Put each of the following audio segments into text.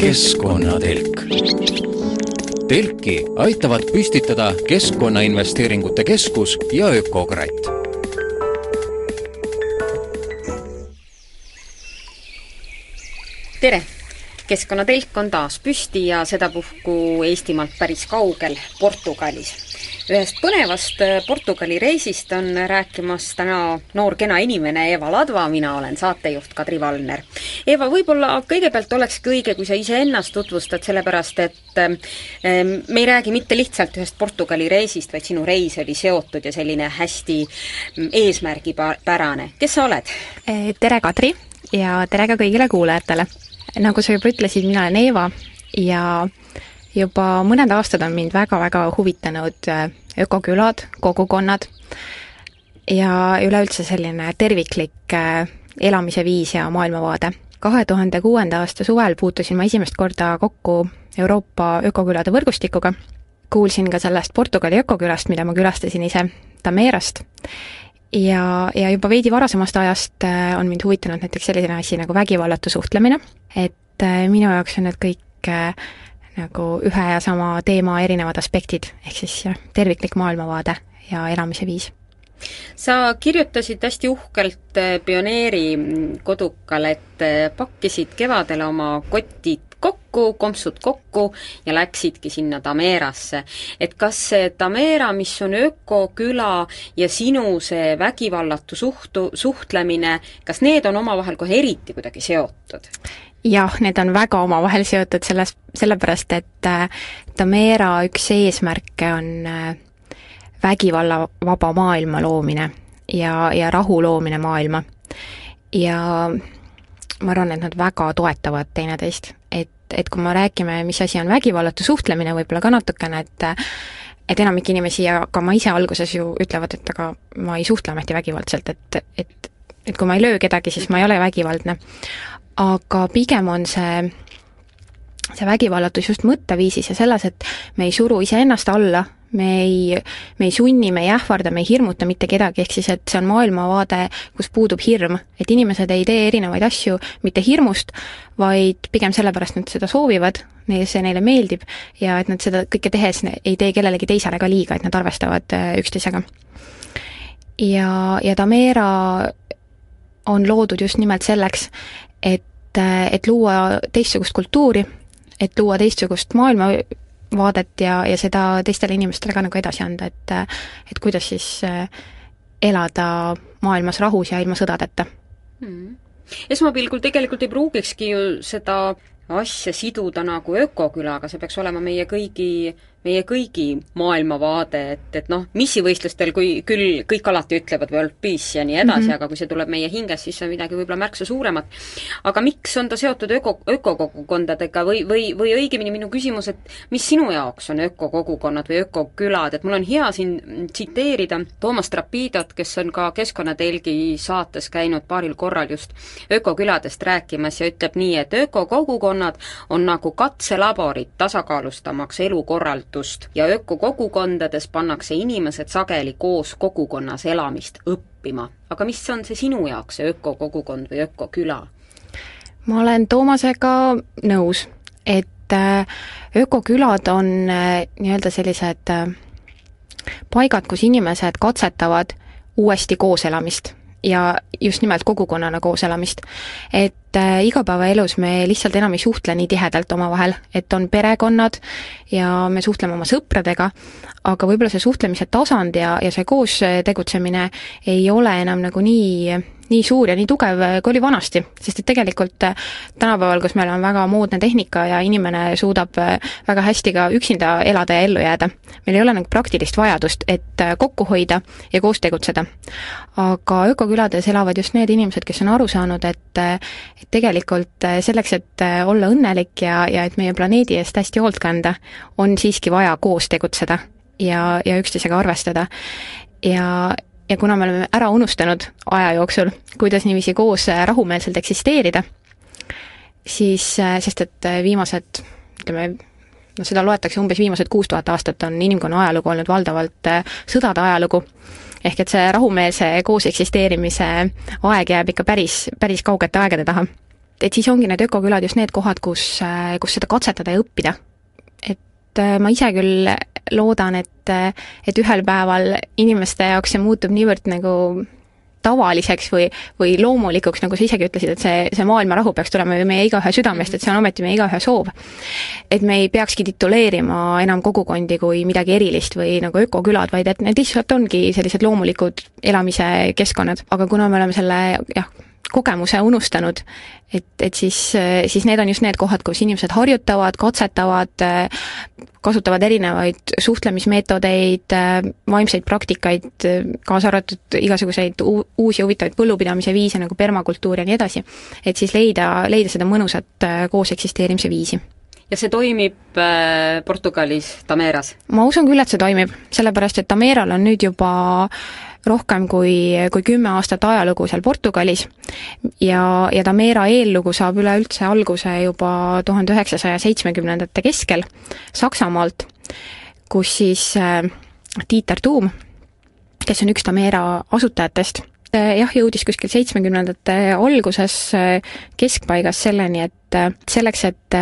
keskkonnatelk. telki aitavad püstitada Keskkonnainvesteeringute Keskus ja Ökokratt tere! keskkonnatelk on taas püsti ja sedapuhku Eestimaalt päris kaugel, Portugalis ühest põnevast äh, Portugali reisist on rääkimas täna noor kena inimene Eva Ladva, mina olen saatejuht Kadri Valner. Eva, võib-olla kõigepealt olekski õige, kui sa iseennast tutvustad, sellepärast et äh, me ei räägi mitte lihtsalt ühest Portugali reisist, vaid sinu reis oli seotud ja selline hästi mm, eesmärgipärane. kes sa oled? Eh, tere, Kadri, ja tere ka kõigile kuulajatele! nagu sa juba ütlesid, mina olen Eeva ja juba mõned aastad on mind väga-väga huvitanud äh, ökokülad, kogukonnad ja üleüldse selline terviklik äh, elamise viis ja maailmavaade. kahe tuhande kuuenda aasta suvel puutusin ma esimest korda kokku Euroopa ökokülade võrgustikuga, kuulsin ka sellest Portugali ökokülast, mida ma külastasin ise, Tamerast, ja, ja juba veidi varasemast ajast äh, on mind huvitanud näiteks selline asi nagu vägivallatu suhtlemine, et minu jaoks on need kõik nagu ühe ja sama teema erinevad aspektid, ehk siis jah, terviklik maailmavaade ja elamise viis sa kirjutasid hästi uhkelt eh, Pioneeri kodukal, et eh, pakkisid kevadel oma kotid kokku, kompsud kokku ja läksidki sinna Tameerasse. et kas see Tameera, mis on ökoküla ja sinu see vägivallatu suhtu, suhtlemine, kas need on omavahel kohe eriti kuidagi seotud? Jah, need on väga omavahel seotud selles, sellepärast et äh, Tamera üks eesmärke on äh, vägivallavaba maailma loomine ja, ja rahu loomine maailma. ja ma arvan, et nad väga toetavad teineteist, et, et kui me räägime, mis asi on vägivallatu suhtlemine, võib-olla ka natukene, et et enamik inimesi ja ka ma ise alguses ju ütlevad, et aga ma ei suhtle ometi vägivaldselt, et, et et kui ma ei löö kedagi, siis ma ei ole vägivaldne aga pigem on see, see vägivallatus just mõtteviisis ja selles, et me ei suru iseennast alla, me ei, me ei sunni, me ei ähvarda, me ei hirmuta mitte kedagi, ehk siis et see on maailmavaade, kus puudub hirm. et inimesed ei tee erinevaid asju mitte hirmust, vaid pigem sellepärast nad seda soovivad, see neile meeldib ja et nad seda kõike tehes ei tee kellelegi teisele ka liiga, et nad arvestavad äh, üksteisega. ja, ja Tamera on loodud just nimelt selleks, et, et luua teistsugust kultuuri, et luua teistsugust maailmavaadet ja, ja seda teistele inimestele ka nagu edasi anda, et et kuidas siis eh, elada maailmas rahus ja ilma sõdadeta. Hmm.. esmapilgul tegelikult ei pruugikski ju seda asja siduda nagu ökokülaga, see peaks olema meie kõigi meie kõigi maailmavaade, et, et noh, missivõistlustel, kui küll kõik alati ütlevad world peace ja nii edasi mm, -hmm. aga kui see tuleb meie hingest, siis see on midagi võib-olla märksa suuremat. aga miks on ta seotud öko, ökokogukondadega või, või, või õigemini minu küsimus, et mis sinu jaoks on ökokogukonnad või ökokülad, et mul on hea siin tsiteerida Toomas Trapidot, kes on ka Keskkonnatelgi saates käinud paaril korral just ökoküladest rääkimas ja ütleb nii, et ökokogukonnad on nagu katselaborid tasakaalustamaks elukorraldust väärtust ja ökokogukondades pannakse inimesed sageli koos kogukonnas elamist õppima. aga mis on see sinu jaoks, see ökokogukond või ökoküla? ma olen Toomasega nõus, et äh, ökokülad on äh, nii-öelda sellised äh, paigad, kus inimesed katsetavad uuesti kooselamist ja just nimelt kogukonnana koos elamist. et äh, igapäevaelus me lihtsalt enam ei suhtle nii tihedalt omavahel, et on perekonnad ja me suhtleme oma sõpradega, aga võib-olla see suhtlemise tasand ja, ja see koos tegutsemine ei ole enam nagu nii nii suur ja nii tugev, kui oli vanasti, sest et tegelikult äh, tänapäeval, kus meil on väga moodne tehnika ja inimene suudab äh, väga hästi ka üksinda elada ja ellu jääda, meil ei ole nagu praktilist vajadust, et äh, kokku hoida ja koos tegutseda. aga ökokülades elavad just need inimesed, kes on aru saanud, et et tegelikult selleks, et olla õnnelik ja, ja et meie planeedi eest hästi hoolt kanda, on siiski vaja koos tegutseda ja, ja üksteisega arvestada. ja, ja kuna me oleme ära unustanud aja jooksul, kuidas niiviisi koos äh, rahumeelselt eksisteerida, siis, äh, sest et äh, viimased, ütleme, noh, seda loetakse umbes viimased kuus tuhat aastat, on inimkonna ajalugu olnud valdavalt sõdade ajalugu, ehk et see rahumeelse koos eksisteerimise aeg jääb ikka päris, päris kaugete aegade taha. et siis ongi need ökokülad just need kohad, kus, kus seda katsetada ja õppida. et ma ise küll loodan, et, et ühel päeval inimeste jaoks see muutub niivõrd nagu tavaliseks või, või loomulikuks, nagu sa isegi ütlesid, et see, see maailma rahu peaks tulema ju meie igaühe südamest, et see on ometi meie igaühe soov. et me ei peakski tituleerima enam kogukondi kui midagi erilist või nagu ökokülad, vaid et need lihtsalt ongi sellised loomulikud elamise keskkonnad, aga kuna me oleme selle jah, kogemuse unustanud, et, et siis, siis need on just need kohad, kus inimesed harjutavad, katsetavad, kasutavad erinevaid suhtlemismeetodeid, vaimseid praktikaid, kaasa arvatud igasuguseid uusi huvitavaid põllupidamise viise nagu permakultuur ja nii edasi, et siis leida, leida seda mõnusat koos eksisteerimise viisi. Ja see toimib äh, Portugalis, Tameras? ma usun küll, et see toimib, sellepärast et Tameral on nüüd juba rohkem kui, kui kümme aastat ajalugu seal Portugalis. Ja, ja Tamera eellugu saab üleüldse alguse juba tuhande üheksasaja seitsmekümnendate keskel Saksamaalt, kus siis äh, Dieter Tuum, kes on üks Tamera asutajatest, äh, jah, jõudis kuskil seitsmekümnendate alguses äh, keskpaigas selleni, et äh, selleks, et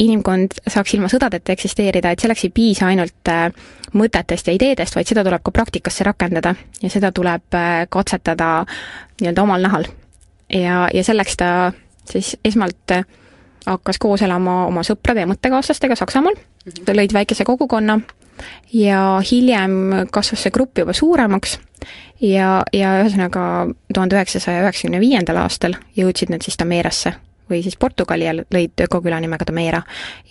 inimkond saaks ilma sõdadeta eksisteerida, et selleks ei piisa ainult äh, mõtetest ja ideedest, vaid seda tuleb ka praktikasse rakendada ja seda tuleb äh, katsetada nii-öelda omal nahal. ja, ja selleks ta siis esmalt äh, hakkas koos elama oma sõprade ja mõttekaaslastega Saksamaal, mhm. lõid väikese kogukonna ja hiljem kasvas see grupp juba suuremaks ja, ja ühesõnaga tuhande üheksasaja üheksakümne viiendal aastal jõudsid nad siis Tamerasse või siis Portugali ja lõid ökoküla nimega Tamera.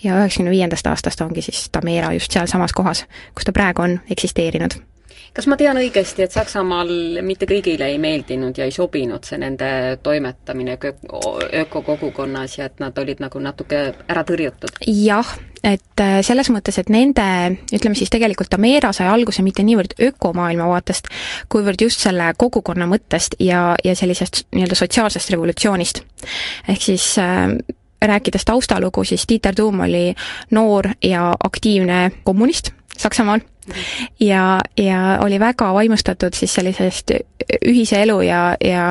ja üheksakümne viiendast aastast ongi siis Tamera just sealsamas kohas, kus ta praegu on eksisteerinud kas ma tean õigesti, et Saksamaal mitte kõigile ei meeldinud ja ei sobinud see nende toimetamine ökokogukonnas ja et nad olid nagu natuke ära tõrjutud? jah, et äh, selles mõttes, et nende, ütleme siis tegelikult Tamera sai alguse mitte niivõrd ökomaailma vaatest, kuivõrd just selle kogukonna mõttest ja, ja sellisest nii-öelda sotsiaalsest revolutsioonist. ehk siis äh, rääkides taustalugu, siis Dieter Tuum oli noor ja aktiivne kommunist Saksamaal ja, ja oli väga vaimustatud siis sellisest ühise elu ja, ja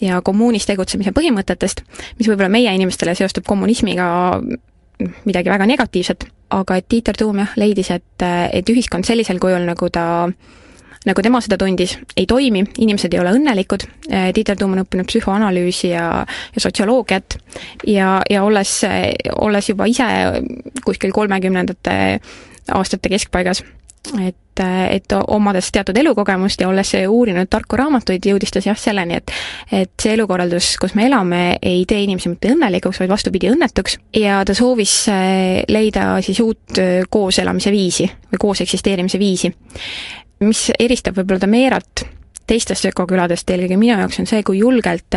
ja kommuunis tegutsemise põhimõtetest, mis võib-olla meie inimestele seostub kommunismiga midagi väga negatiivset, aga et Dieter Tuum jah, leidis, et, et ühiskond sellisel kujul, nagu ta nagu tema seda tundis, ei toimi, inimesed ei ole õnnelikud, Dieter Tuum on õppinud psühhoanalüüsi ja, ja sotsioloogiat ja, ja olles, olles juba ise kuskil kolmekümnendate aastate keskpaigas et, et omades teatud elukogemust ja olles uurinud tarku raamatuid, jõudis ta jah selleni, et et see elukorraldus, kus me elame, ei tee inimesi mitte õnnelikuks, vaid vastupidi, õnnetuks. ja ta soovis eh, leida siis uut eh, kooselamise viisi või koos eksisteerimise viisi, mis eristab võib-olla Tamerat teistest ökoküladest eelkõige minu jaoks on see, kui julgelt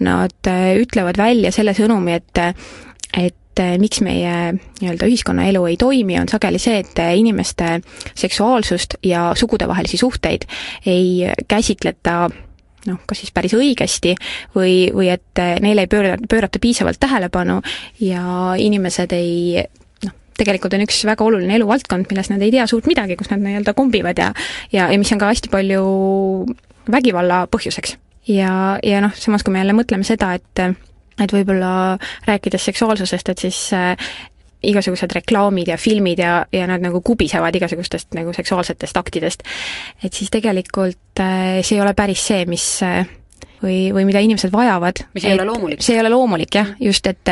nad ütlevad välja selle sõnumi, et et et eh, miks meie nii-öelda ühiskonnaelu ei toimi, on sageli see, et eh, inimeste seksuaalsust ja sugudevahelisi suhteid ei käsitleta noh, kas siis päris õigesti või, või et eh, neile ei pööra, pöörata piisavalt tähelepanu ja inimesed ei noh, tegelikult on üks väga oluline eluvaldkond, milles nad ei tea suurt midagi, kus nad nii-öelda kombivad ja ja, ja mis on ka hästi palju vägivalla põhjuseks. ja, ja noh, samas kui me jälle mõtleme seda, et et võib-olla rääkides seksuaalsusest, et siis äh, igasugused reklaamid ja filmid ja, ja nad nagu kubisevad igasugustest nagu seksuaalsetest aktidest. et siis tegelikult äh, see ei ole päris see, mis äh, või, või mida inimesed vajavad. mis ei ole loomulik. see ei ole loomulik jah, just, et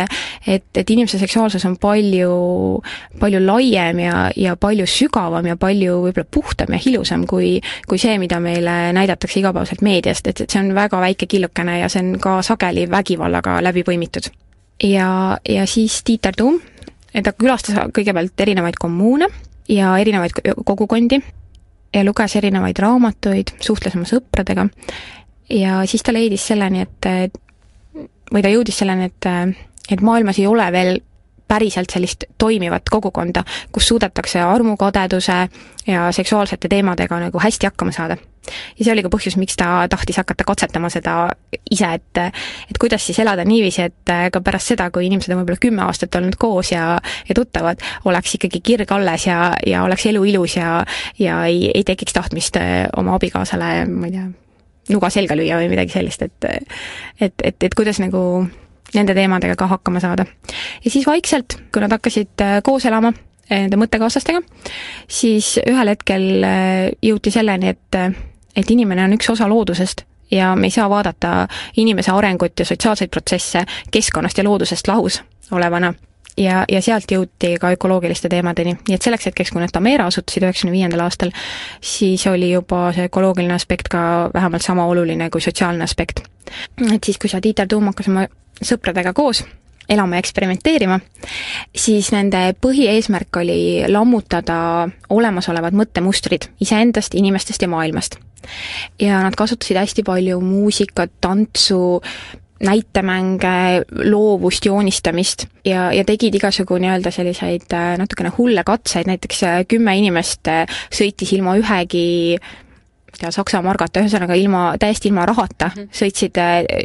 et, et inimese seksuaalsus on palju, palju laiem ja, ja palju sügavam ja palju võib-olla puhtam ja ilusam kui, kui see, mida meile näidatakse igapäevaselt meediast, et, et see on väga väike killukene ja see on ka sageli vägivallaga läbi põimitud. ja, ja siis Dieter Tuum, ta külastas kõigepealt erinevaid kommuune ja erinevaid kogukondi ja luges erinevaid raamatuid, suhtles oma sõpradega ja siis ta leidis selleni, et või ta jõudis selleni, et, et maailmas ei ole veel päriselt sellist toimivat kogukonda, kus suudetakse armukadeduse ja seksuaalsete teemadega nagu hästi hakkama saada. ja see oli ka põhjus, miks ta tahtis hakata katsetama seda ise, et et kuidas siis elada niiviisi, et ka pärast seda, kui inimesed on võib-olla kümme aastat olnud koos ja, ja tuttavad, oleks ikkagi kirg alles ja, ja oleks elu ilus ja ja ei, ei tekiks tahtmist oma abikaasale, ma ei tea, nuga selga lüüa või midagi sellist, et et, et, et kuidas nagu nende teemadega ka hakkama saada. ja siis vaikselt, kui nad hakkasid äh, koos elama, äh, nende mõttekaaslastega, siis ühel hetkel äh, jõuti selleni, et, et inimene on üks osa loodusest ja me ei saa vaadata inimese arengut ja sotsiaalseid protsesse keskkonnast ja loodusest lahus olevana ja, ja sealt jõuti ka ökoloogiliste teemadeni, nii et selleks hetkeks, kui nad Tamera asutasid üheksakümne viiendal aastal, siis oli juba see ökoloogiline aspekt ka vähemalt sama oluline kui sotsiaalne aspekt. et siis, kui sa, Tiiter Tuum hakkas oma sõpradega koos elama ja eksperimenteerima, siis nende põhieesmärk oli lammutada olemasolevad mõttemustrid iseendast, inimestest ja maailmast. ja nad kasutasid hästi palju muusikat, tantsu, näitemänge, loovust, joonistamist ja, ja tegid igasugu nii-öelda selliseid äh, natukene hulle katseid, näiteks äh, kümme inimest äh, sõitis ilma ühegi tea, Saksa margata, ühesõnaga ilma, täiesti ilma rahata mm, -hmm. sõitsid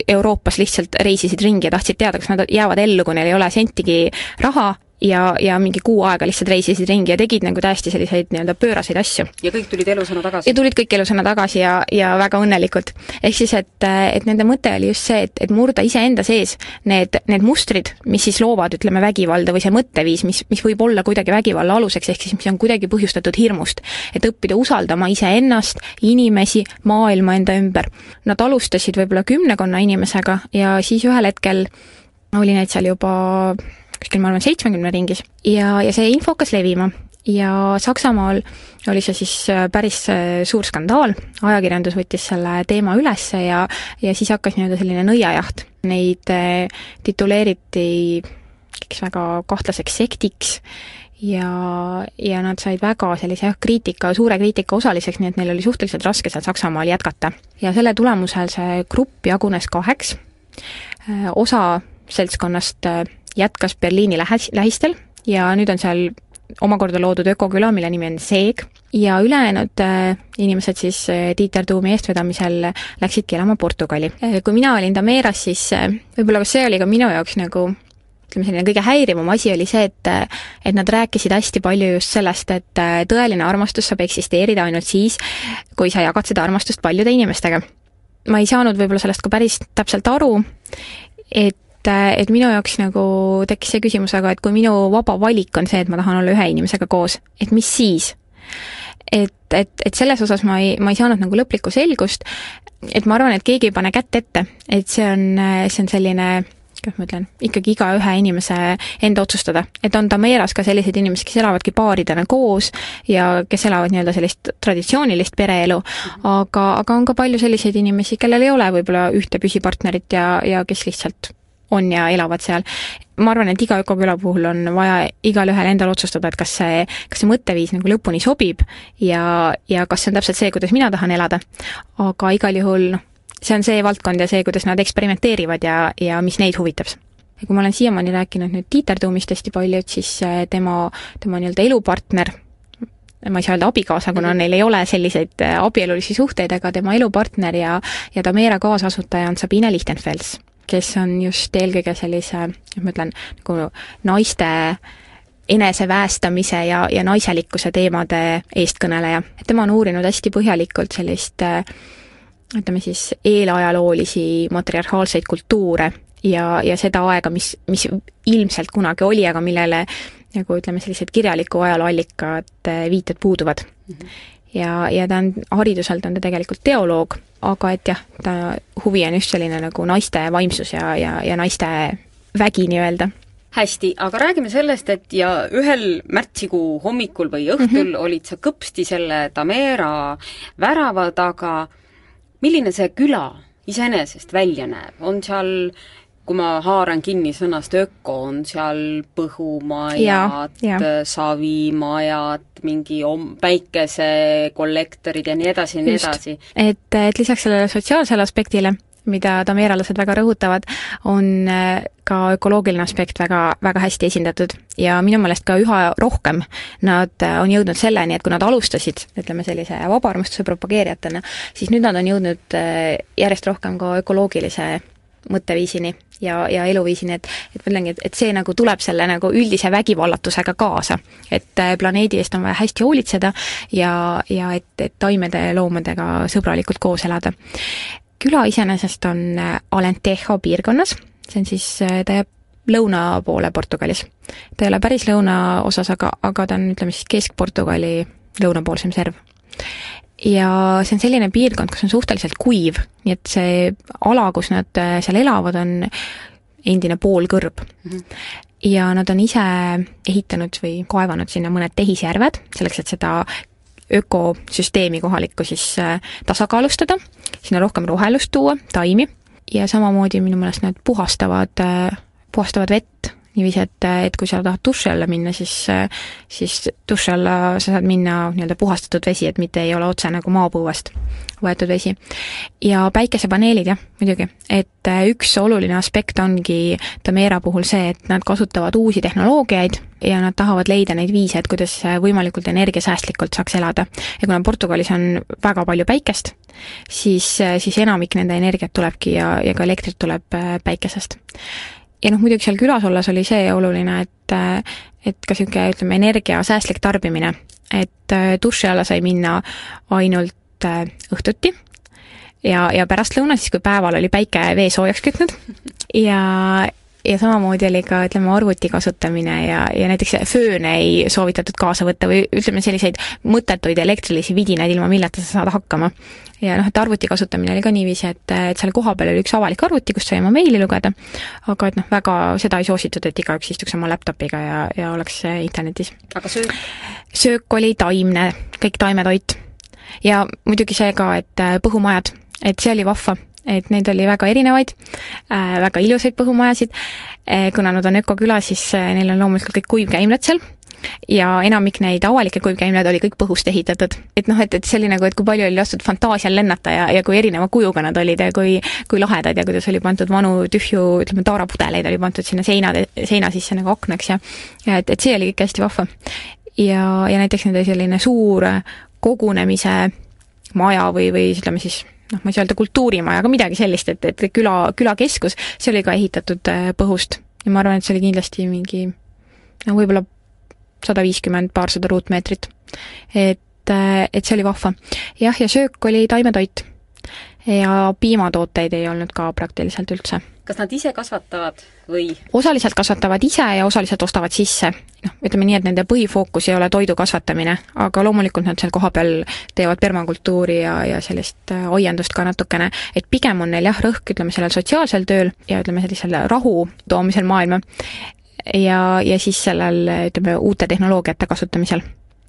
Euroopas lihtsalt, reisisid ringi ja tahtsid teada, kas nad jäävad ellu, kui neil ei ole sentigi raha ja, ja mingi kuu aega lihtsalt reisisid ringi ja tegid nagu täiesti selliseid nii-öelda pööraseid asju. ja kõik tulid elusana tagasi? ja tulid kõik elusana tagasi ja, ja väga õnnelikult. ehk siis, et, et nende mõte oli just see, et, et murda iseenda sees need, need mustrid, mis siis loovad, ütleme, vägivalda või see mõtteviis, mis, mis võib olla kuidagi vägivalla aluseks, ehk siis mis on kuidagi põhjustatud hirmust. et õppida usaldama iseennast, inimesi, maailma enda ümber. Nad alustasid võib-olla kümnekonna inimesega ja siis ühel hetkel oli neid seal juba kuskil ma arvan seitsmekümne ringis ja, ja see info hakkas levima ja Saksamaal oli see siis äh, päris äh, suur skandaal, ajakirjandus võttis selle teema ülesse ja, ja siis hakkas nii-öelda selline nõiajaht. Neid äh, tituleeriti mingiks väga kahtlaseks sektiks ja, ja nad said väga sellise jah, kriitika, suure kriitika osaliseks, nii et neil oli suhteliselt raske seal Saksamaal jätkata. ja selle tulemusel see grupp jagunes kaheks, osa seltskonnast jätkas Berliini lähe-, lähistel ja nüüd on seal omakorda loodud ökoküla, mille nimi on Seeg, ja ülejäänud äh, inimesed siis äh, Tiiter Tuumi eestvedamisel läksidki elama Portugali. Äh, kui mina olin Tameras, siis võib-olla see oli ka minu jaoks nagu ütleme, selline kõige häirivam asi oli see, et et nad rääkisid hästi palju just sellest, et tõeline armastus saab eksisteerida ainult siis, kui sa jagad seda armastust paljude inimestega. ma ei saanud võib-olla sellest ka päris täpselt aru, et et, et minu jaoks nagu tekkis see küsimus, aga et kui minu vaba valik on see, et ma tahan olla ühe inimesega koos, et mis siis? et, et, et selles osas ma ei, ma ei saanud nagu lõplikku selgust, et ma arvan, et keegi ei pane kätt ette, et see on, see on selline kuidas ma ütlen, ikkagi igaühe inimese enda otsustada. et on Tameras ka selliseid inimesi, kes elavadki paaridena koos ja kes elavad nii-öelda sellist traditsioonilist pereelu, aga, aga on ka palju selliseid inimesi, kellel ei ole võib-olla ühte püsipartnerit ja, ja kes lihtsalt on ja elavad seal. ma arvan, et iga ökoküla puhul on vaja igalühel endal otsustada, et kas see, kas see mõtteviis nagu lõpuni sobib ja, ja kas see on täpselt see, kuidas mina tahan elada. aga igal juhul noh, see on see valdkond ja see, kuidas nad eksperimenteerivad ja, ja mis neid huvitab ja kui ma olen siiamaani rääkinud nüüd Tiiter Tuumist hästi palju, et siis äh, tema, tema nii-öelda elupartner, ma ei saa öelda abikaasa, kuna mm -hmm. neil ei ole selliseid äh, abielulisi suhteid, aga tema elupartner ja, ja Tamera kaasasutaja on Sabine Lichtenfels kes on just eelkõige sellise, ma ütlen, nagu naiste eneseväästamise ja, ja naiselikkuse teemade eestkõneleja. tema on uurinud hästi põhjalikult sellist ütleme siis eelajaloolisi matriarhaalseid kultuure ja, ja seda aega, mis, mis ilmselt kunagi oli, aga millele nagu ütleme, sellised kirjaliku ajaloo allikad, viited puuduvad mm. -hmm ja, ja ta on, hariduselt on ta tegelikult teoloog, aga et jah, ta huvi on just selline nagu naiste vaimsus ja, ja, ja naiste vägi nii-öelda. Hästi, aga räägime sellest, et ja ühel märtsikuu hommikul või õhtul mm -hmm. olid sa kõpsti selle Tamera värava taga, milline see küla iseenesest välja näeb, on seal kui ma haaran kinni sõnast öko, on seal põhumajad, savimajad, mingi om-, päikesekollektorid ja nii edasi ja nii edasi. et, et lisaks sellele sotsiaalsele aspektile mida tameeralased väga rõhutavad, on äh, ka ökoloogiline aspekt väga, väga hästi esindatud. Ja minu meelest ka üha rohkem nad äh, on jõudnud selleni, et kui nad alustasid, ütleme sellise vabaarmastuse propageerijatena, siis nüüd nad on jõudnud äh, järjest rohkem ka ökoloogilise mõtteviisini ja, ja eluviisini, et et ma ütlengi, et, et see nagu tuleb selle nagu üldise vägivallatusega kaasa. et planeedi eest on vaja hästi hoolitseda ja, ja et, et taimede ja loomadega sõbralikult koos elada küla iseenesest on äh, Alentejo piirkonnas, see on siis, äh, ta jääb lõuna poole Portugalis. ta ei ole päris lõunaosas, aga, aga ta on, ütleme siis Kesk-Portugali lõunapoolsem serv. Ja see on selline piirkond, kus on suhteliselt kuiv, nii et see ala, kus nad äh, seal elavad, on endine poolkõrb mm. -hmm. ja nad on ise ehitanud või kaevanud sinna mõned tehisjärved, selleks et seda ökosüsteemi kohalikku siis äh, tasakaalustada, sinna rohkem rohelust tuua, taimi, ja samamoodi minu meelest nad puhastavad, äh, puhastavad vett niiviisi, et, et kui sa tahad duši alla minna, siis, siis duši alla sa saad minna nii-öelda puhastatud vesi, et mitte ei ole otse nagu maapõuest võetud vesi. ja päikesepaneelid jah, muidugi, et üks oluline aspekt ongi Tamera puhul see, et nad kasutavad uusi tehnoloogiaid ja nad tahavad leida neid viise, et kuidas võimalikult energiasäästlikult saaks elada. ja kuna Portugalis on väga palju päikest, siis, siis enamik nende energiat tulebki ja, ja ka elektrit tuleb päikesest ja noh, muidugi seal külas olles oli see oluline, et et ka niisugune, ütleme, energiasäästlik tarbimine, et äh, duši alla sai minna ainult äh, õhtuti ja, ja pärastlõuna, siis kui päeval oli päike vee soojaks kütnud ja, ja samamoodi oli ka, ütleme, arvuti kasutamine ja, ja näiteks fööne ei soovitatud kaasa võtta või ütleme, selliseid mõttetuid elektrilisi vidinaid, ilma milleta sa saad hakkama. Ja noh, et arvuti kasutamine oli ka niiviisi, et, et seal kohapeal oli üks avalik arvuti, kust sai oma meili lugeda, aga et noh, väga seda ei soositud, et igaüks istuks oma laptopiga ja, ja oleks internetis. aga söök? söök oli taimne, kõik taimetoit. ja muidugi see ka, et põhumajad, et see oli vahva et neid oli väga erinevaid äh,, väga ilusaid põhumajasid äh,, kuna nad on ökoküla, siis äh, neil on loomulikult kõik kuivkäimlad seal ja enamik neid avalikke kuivkäimlaid oli kõik põhust ehitatud. et noh, et, et oli nagu, et kui palju oli lastud fantaasial lennata ja, ja kui erineva kujuga nad olid ja kui, kui lahedad ja kuidas oli pandud vanu tühju, ütleme, taarapudeleid oli pandud sinna seina, seina sisse nagu aknaks ja ja et, et see oli kõik hästi vahva. ja, ja näiteks nende selline suur kogunemise maja või, või ütleme siis noh, ma ei saa öelda kultuurimaja, aga midagi sellist, et, et küla, külakeskus, see oli ka ehitatud äh, põhust. ja ma arvan, et see oli kindlasti mingi no võib-olla sada viiskümmend, paarsada ruutmeetrit. et, äh, et see oli vahva. jah, ja söök oli taimetoit. ja piimatooteid ei olnud ka praktiliselt üldse kas nad ise kasvatavad või? osaliselt kasvatavad ise ja osaliselt ostavad sisse. noh, ütleme nii, et nende põhifookus ei ole toidu kasvatamine, aga loomulikult nad seal kohapeal teevad permakultuuri ja, ja sellist äh, aiandust ka natukene, et pigem on neil jah, rõhk, ütleme, sellel sotsiaalsel tööl ja ütleme, sellisel rahu toomisel maailma ja, ja siis sellel, ütleme, uute tehnoloogiate kasutamisel.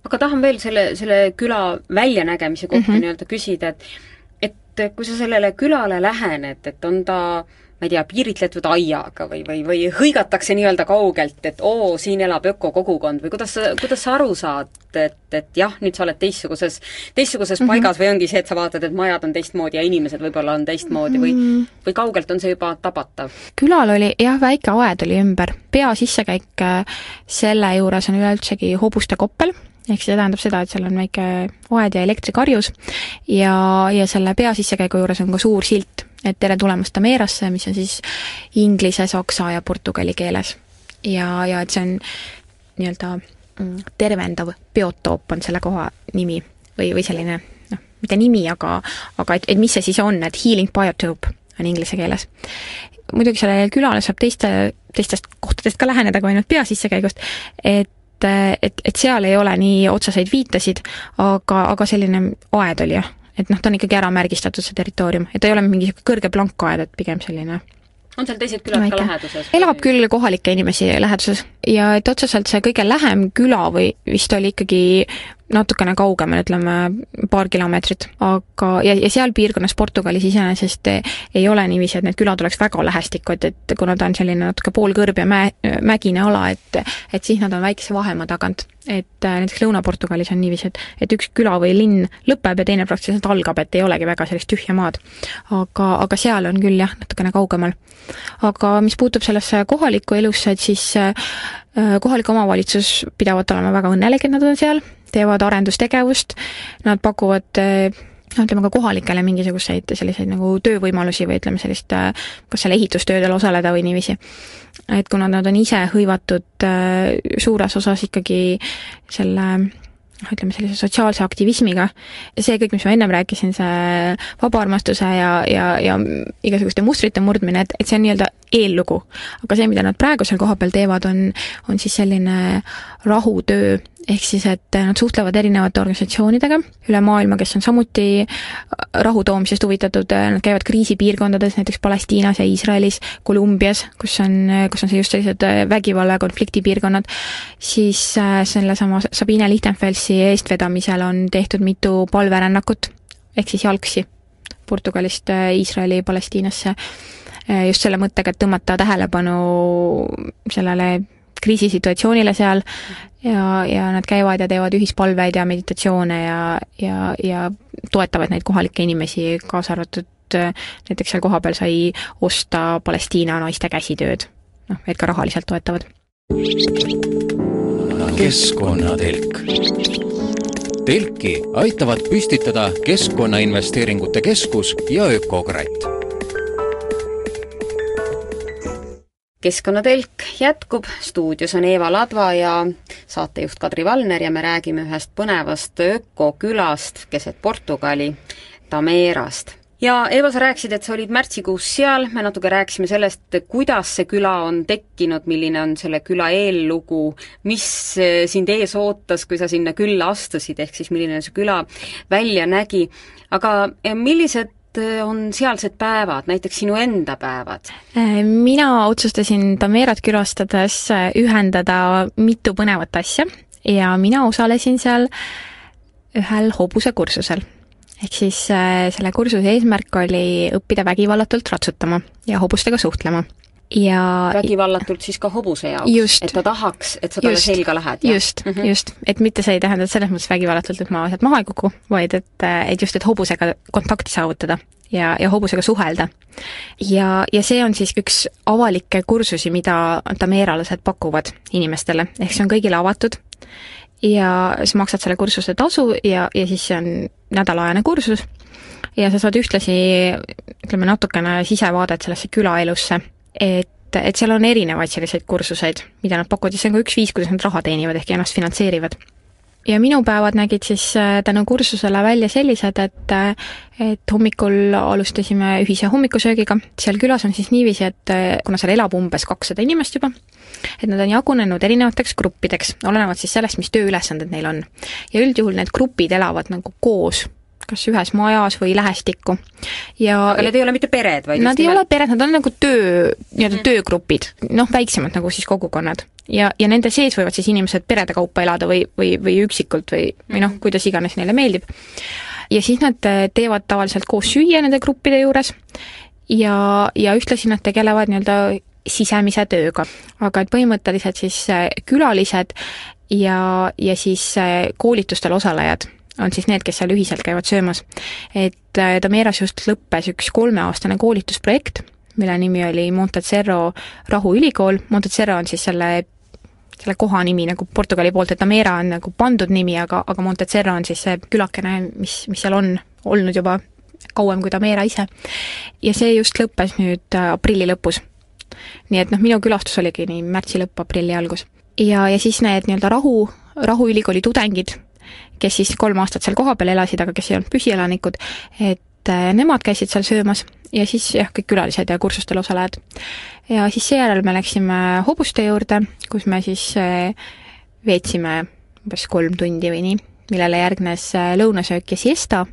aga tahan veel selle, selle küla väljanägemise kohta mm -hmm. nii-öelda küsida, et et kui sa sellele külale lähened, et on ta ma ei tea, piiritletud aiaga või, või, või hõigatakse nii-öelda kaugelt, et oo, siin elab ökokogukond või kuidas sa, kuidas sa aru saad, et, et jah, nüüd sa oled teistsuguses, teistsuguses mm -hmm. paigas või ongi see, et sa vaatad, et majad on teistmoodi ja inimesed võib-olla on teistmoodi või -hmm. või kaugelt on see juba tabatav? külal oli jah, väike aed oli ümber, pea sissekäik äh, selle juures on üleüldsegi hobuste koppel, ehk see tähendab seda, et seal on väike aed ja elektrikarjus ja, ja selle pea sissekäigu juures on ka suur silt et tere tulemast Tameerasse, mis on siis inglise, saksa ja portugali keeles. ja, ja et see on nii-öelda mm, tervendav biotoop on selle koha nimi või, või selline noh, mitte nimi, aga, aga et, et mis see siis on, et healing biotope on inglise keeles. muidugi sellele külale saab teiste, teistest kohtadest ka läheneda kui ainult pea sissekäigust, et et, et seal ei ole nii otseseid viitasid, aga, aga selline aed oli jah, et noh, ta on ikkagi ära märgistatud, see territoorium, et ta ei ole mingi niisugune kõrge plankaed, et pigem selline on seal teised külad Väike. ka läheduses? elab küll kohalikke inimesi läheduses ja et otseselt see kõige lähem küla või vist oli ikkagi natukene kaugemal, ütleme paar kilomeetrit, aga, ja, ja seal piirkonnas Portugalis iseenesest ei ole niiviisi, et need külad oleks väga lähestikku, et, kuna ta on selline natuke poolkõrb ja mäe, mägine ala, et et siis nad on väikese vahemaa tagant. et äh, näiteks Lõuna-Portugalis on niiviisi, et, et üks küla või linn lõpeb ja teine praktiliselt algab, et ei olegi väga sellist tühja maad. aga, aga seal on küll jah, natukene kaugemal. aga mis puutub sellesse kohalikku elusse, et siis äh, kohalik omavalitsus pidavat olema väga õnnelik, et nad on seal, teevad arendustegevust, nad pakuvad noh, ütleme ka kohalikele mingisuguseid selliseid nagu töövõimalusi või ütleme sellist, kas seal ehitustöödel osaleda või niiviisi. et kuna nad on ise hõivatud suures osas ikkagi selle noh, ütleme sellise sotsiaalse aktivismiga, see kõik, mis ma ennem rääkisin, see vabaarmastuse ja, ja, ja igasuguste mustrite murdmine, et, et see on nii-öelda eellugu. aga see, mida nad praegu seal kohapeal teevad, on, on siis selline rahutöö ehk siis, et nad suhtlevad erinevate organisatsioonidega üle maailma, kes on samuti rahu toomisest huvitatud, nad käivad kriisipiirkondades, näiteks Palestiinas ja Iisraelis, Kolumbias, kus on, kus on see just sellised vägivalla ja konfliktipiirkonnad, siis äh, sellesama Sabine Lichtenfelsi eestvedamisel on tehtud mitu palverännakut, ehk siis jalgsi Portugalist äh, Iisraeli, Palestiinasse, äh, just selle mõttega, et tõmmata tähelepanu sellele kriisisituatsioonile seal ja, ja nad käivad ja teevad ühispalveid ja meditatsioone ja, ja, ja toetavad neid kohalikke inimesi, kaasa arvatud näiteks seal kohapeal sai osta Palestiina naiste käsitööd, noh, et ka rahaliselt toetavad. keskkonnatelk. telki aitavad püstitada Keskkonnainvesteeringute Keskus ja Ökokratt keskkonnatelk jätkub, stuudios on Eeva Ladva ja saatejuht Kadri Valner ja me räägime ühest põnevast ökokülast keset Portugali, Tamerast ja Eva, sa rääkisid, et sa olid märtsikuus seal, me natuke rääkisime sellest, kuidas see küla on tekkinud, milline on selle küla eellugu, mis sind ees ootas, kui sa sinna külla astusid, ehk siis milline see küla välja nägi, aga millised on sealsed päevad, näiteks sinu enda päevad? Äh, mina otsustasin Tamerat külastades äh, ühendada mitu põnevat asja ja mina osalesin seal ühel hobusekursusel. ehk siis selle kursuse eesmärk oli õppida vägivallatult ratsutama ja hobustega suhtlema ja vägivallatult siis ka hobuse jaoks, et ta tahaks, et sa talle selga lähed? just mm, -hmm. just, et mitte see ei tähenda selles mõttes vägivallatult, et ma sealt maha ei kuku, vaid et, et just, et hobusega kontakti saavutada ja, ja hobusega suhelda. ja, ja see on siis üks avalikke kursusi, mida tameeralased pakuvad inimestele, ehk see on kõigile avatud ja sa maksad selle kursuse tasu ja, ja siis see on nädalaajane kursus ja sa saad ühtlasi ütleme, natukene sisevaadet sellesse külaelusse et et seal on erinevaid selliseid kursuseid, mida nad pakuvad ja see on ka üks viis, kuidas nad raha teenivad, ehk ennast finantseerivad. ja minu päevad nägid siis äh, tänu kursusele välja sellised, et äh, et hommikul alustasime ühise hommikusöögiga, seal külas on siis niiviisi, et äh, kuna seal elab umbes kakssada inimest juba, et nad on jagunenud erinevateks gruppideks, olenevalt siis sellest, mis tööülesanded neil on. ja üldjuhul need grupid elavad nagu koos kas ühes majas või lähestikku. ja aga need ei ole mitte pered, vaid Nad ei ole pered, nad on nagu töö, nii-öelda mm. töögrupid, noh, väiksemad nagu siis kogukonnad. ja, ja nende sees võivad siis inimesed perede kaupa elada või, või, või üksikult või, või noh, mhm. kuidas iganes neile meeldib. ja siis nad äh, teevad tavaliselt koos süüa nende gruppide juures ja, ja ühtlasi nad tegelevad nii-öelda sisemise tööga. aga et põhimõtteliselt siis äh, külalised ja, ja siis äh, koolitustel osalejad on siis need, kes seal ühiselt käivad söömas. et äh, Tameras just lõppes üks kolmeaastane koolitusprojekt, mille nimi oli Montezerro Rahuülikool, Montezerro on siis selle selle koha nimi nagu Portugali poolt, et Tamera on nagu pandud nimi, aga, aga Montezerro on siis see külakene, mis, mis seal on olnud juba kauem kui Tamera ise. ja see just lõppes nüüd äh, aprilli lõpus. nii et noh, minu külastus oligi nii märtsi lõpp, aprilli algus. ja, ja siis need nii-öelda rahu, Rahuülikooli tudengid kes siis kolm aastat seal kohapeal elasid, aga kes ei olnud püsielanikud, et äh, nemad käisid seal söömas ja siis jah, kõik külalised ja kursustel osalejad. ja siis seejärel me läksime hobuste juurde, kus me siis äh, veetsime umbes kolm tundi või nii, millele järgnes äh, lõunasöök ja siesta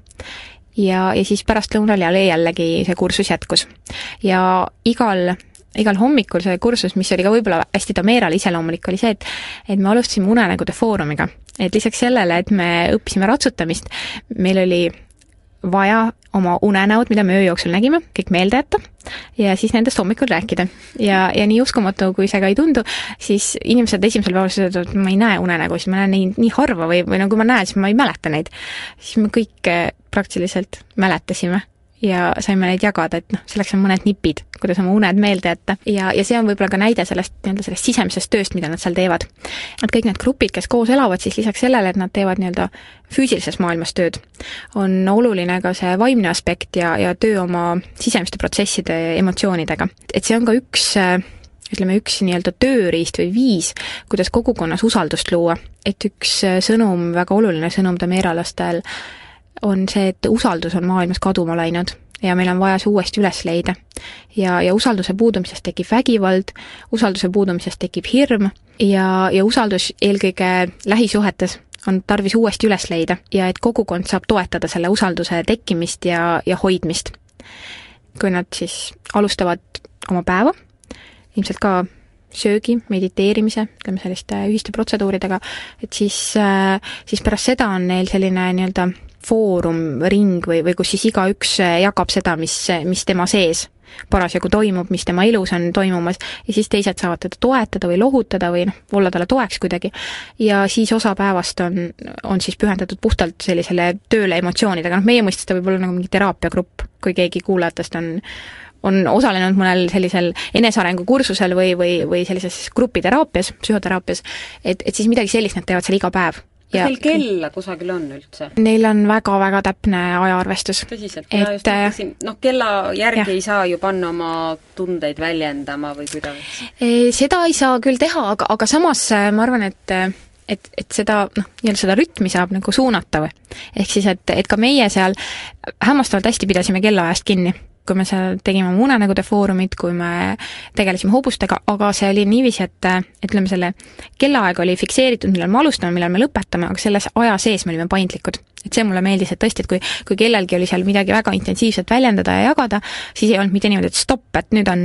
ja, ja siis pärastlõunal jälle jällegi see kursus jätkus. ja igal igal hommikul see kursus, mis oli ka võib-olla hästi Tamerale iseloomulik, oli see, et et me alustasime unenägude foorumiga. et lisaks sellele, et me õppisime ratsutamist, meil oli vaja oma unenäod, mida me öö jooksul nägime, kõik meelde jätta ja siis nendest hommikul rääkida. ja, ja nii uskumatu, kui see ka ei tundu, siis inimesed esimesel päeval ütlevad, et ma ei näe unenägusid, ma näen neid nii harva või, või no kui ma näen, siis ma ei mäleta neid. siis me kõik eh, praktiliselt mäletasime ja saime neid jagada, et noh, selleks on mõned nipid, kuidas oma uned meelde jätta. ja, ja see on võib-olla ka näide sellest nii-öelda sellest sisemisest tööst, mida nad seal teevad. et kõik need grupid, kes koos elavad, siis lisaks sellele, et nad teevad nii-öelda füüsilises maailmas tööd, on oluline ka see vaimne aspekt ja, ja töö oma sisemiste protsesside ja emotsioonidega. et see on ka üks ütleme, üks nii-öelda tööriist või viis, kuidas kogukonnas usaldust luua. et üks sõnum, väga oluline sõnum tameeralastel on see, et usaldus on maailmas kaduma läinud ja meil on vaja see uuesti üles leida. ja, ja usalduse puudumisest tekib vägivald, usalduse puudumisest tekib hirm ja, ja usaldus eelkõige lähisuhetes on tarvis uuesti üles leida ja et kogukond saab toetada selle usalduse tekkimist ja, ja hoidmist. kui nad siis alustavad oma päeva, ilmselt ka söögi, mediteerimise, ütleme selliste ühiste protseduuridega, et siis, äh, siis pärast seda on neil selline nii-öelda foorum, ring või, või kus siis igaüks jagab seda, mis, mis tema sees parasjagu toimub, mis tema elus on toimumas, ja siis teised saavad teda toetada või lohutada või noh, olla talle toeks kuidagi. ja siis osa päevast on, on siis pühendatud puhtalt sellisele tööle emotsioonidega, noh meie mõistes ta võib olla nagu mingi teraapiagrupp, kui keegi kuulajatest on on osalenud mõnel sellisel enesearengu kursusel või, või, või sellises grupiteraapias, psühhoteraapias, et, et siis midagi sellist nad teevad seal iga päev kas neil kella kusagil on üldse? Neil on väga-väga täpne ajaarvestus. tõsiselt, mina just äh, mõtlesin, noh, kella järgi ja. ei saa ju panna oma tundeid väljendama või kuidas? Seda ei saa küll teha, aga, aga samas äh, ma arvan, et et, et seda noh, nii-öelda seda rütmi saab nagu suunata või. ehk siis, et, et ka meie seal hämmastavalt hästi pidasime kellaajast kinni kui me seal tegime oma unenägude foorumit, kui me tegelesime hobustega, aga see oli niiviisi, et ütleme, selle kellaaeg oli fikseeritud, millal me alustame, millal me lõpetame, aga selles aja sees me olime paindlikud. et see mulle meeldis, et tõesti, et kui, kui kellelgi oli seal midagi väga intensiivset väljendada ja jagada, siis ei olnud mitte niimoodi, et stopp, et nüüd on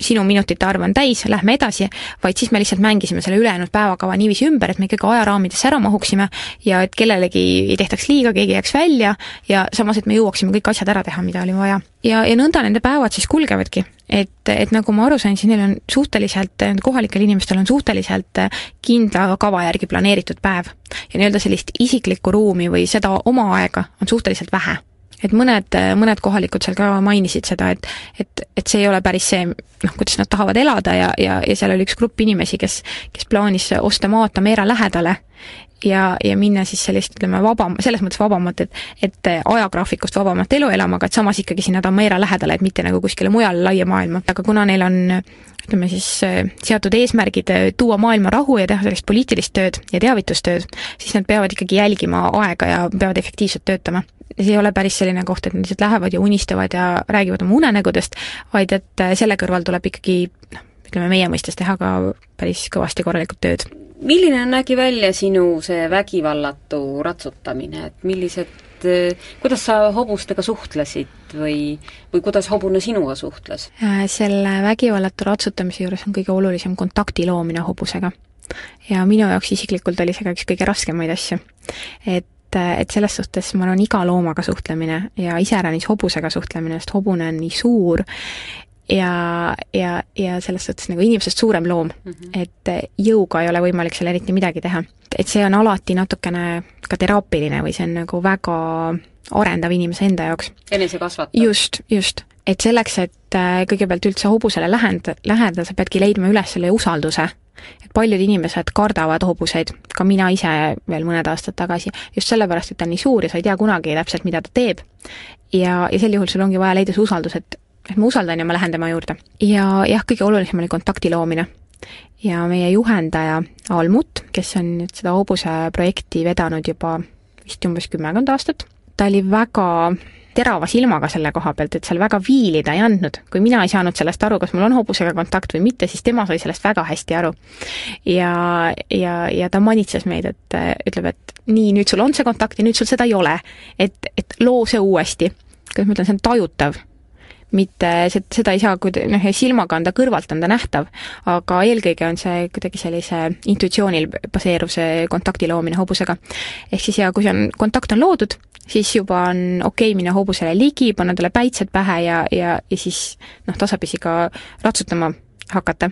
sinu minutite arv on täis, lähme edasi, vaid siis me lihtsalt mängisime selle ülejäänud päevakava niiviisi ümber, et me ikkagi ajaraamidesse ära mahuksime ja et kellelegi ei tehtaks liiga, keegi ei jääks välja ja samas, et me jõuaksime kõik asjad ära teha, mida oli vaja. ja, ja nõnda nende päevad siis kulgevadki. et, et nagu ma aru sain, siis neil on suhteliselt, kohalikel inimestel on suhteliselt kindla kava järgi planeeritud päev. ja nii-öelda sellist isiklikku ruumi või seda oma aega on suhteliselt vähe et mõned, mõned kohalikud seal ka mainisid seda, et et, et see ei ole päris see, noh, kuidas nad tahavad elada ja, ja, ja seal oli üks grupp inimesi, kes, kes plaanis osta maad Tameera lähedale ja, ja minna siis sellist, ütleme, vabam, selles mõttes vabamat, et et ajagraafikust vabamat elu elama, aga et samas ikkagi sinna Tameera lähedale, et mitte nagu kuskile mujale laia maailma, aga kuna neil on ütleme siis seatud eesmärgid tuua maailma rahu ja teha sellist poliitilist tööd ja teavitustööd, siis nad peavad ikkagi jälgima aega ja peavad efektiivselt töötama see ei ole päris selline koht, et nad lihtsalt lähevad ja unistavad ja räägivad oma unenägudest, vaid et selle kõrval tuleb ikkagi noh, ütleme meie mõistes teha ka päris kõvasti korralikult tööd. Milline nägi välja sinu see vägivallatu ratsutamine, et millised kuidas sa hobustega suhtlesid või, või kuidas hobune sinuga suhtles? Selle vägivallatu ratsutamise juures on kõige olulisem kontakti loomine hobusega. ja minu jaoks isiklikult oli see ka üks kõige raskemaid asju. et et, et selles suhtes ma arvan, iga loomaga suhtlemine ja iseäranis hobusega suhtlemine, sest hobune on nii suur ja, ja, ja selles suhtes nagu inimesest suurem loom mm, -hmm. et jõuga ei ole võimalik seal eriti midagi teha. et see on alati natukene ka teraapiline või see on nagu väga arendav inimese enda jaoks. enesekasvatav. just, just. et selleks, et äh, kõigepealt üldse hobusele läheneda, läheneda, sa peadki leidma üles selle usalduse et paljud inimesed kardavad hobuseid, ka mina ise veel mõned aastad tagasi, just sellepärast, et ta on nii suur ja sa ei tea kunagi täpselt, mida ta teeb. ja, ja sel juhul sul ongi vaja leida see usaldus, et, et ma usaldan ja ma lähen tema juurde. ja jah, kõige olulisem oli kontakti loomine. ja meie juhendaja Almut, kes on nüüd seda hobuse projekti vedanud juba vist umbes kümmekond aastat, ta oli väga terava silmaga selle koha pealt, et seal väga viilida ei andnud. kui mina ei saanud sellest aru, kas mul on hobusega kontakt või mitte, siis tema sai sellest väga hästi aru. ja, ja, ja ta manitses meid, et ütleb, et nii, nüüd sul on see kontakt ja nüüd sul seda ei ole. et, et loo see uuesti. kuidas ma ütlen, see on tajutav mitte, seda ei saa kuid-, noh, silmaga on ta kõrvalt, on ta nähtav, aga eelkõige on see kuidagi sellise intuitsioonil baseeruv see kontakti loomine hobusega. ehk siis ja kui see on, kontakt on loodud, siis juba on okei okay minna hobusele ligi, panna talle päitsed pähe ja, ja, ja siis noh, tasapisi ka ratsutama hakata.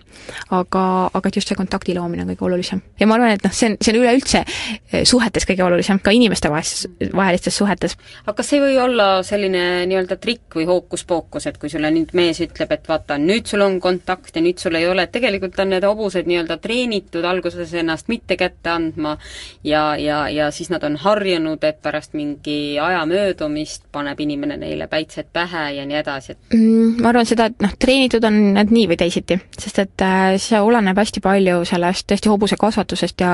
aga, aga et just see kontakti loomine on kõige olulisem. ja ma arvan, et noh, see on, see on üleüldse eh, suhetes kõige olulisem, ka inimeste vahelistes, vahelistes suhetes. aga kas ei või olla selline nii-öelda trikk või hookus-pookus, et kui sulle nüüd mees ütleb, et vaata, nüüd sul on kontakt ja nüüd sul ei ole, et tegelikult on need hobused nii-öelda treenitud alguses ennast mitte kätte andma ja, ja, ja siis nad on harjunud, et pärast mingi aja möödumist paneb inimene neile päitsed pähe ja nii edasi, et mm, ma arvan seda, et noh, treenitud on nad nii või teisiti sest et äh, see oleneb hästi palju sellest tõesti hobuse kasvatusest ja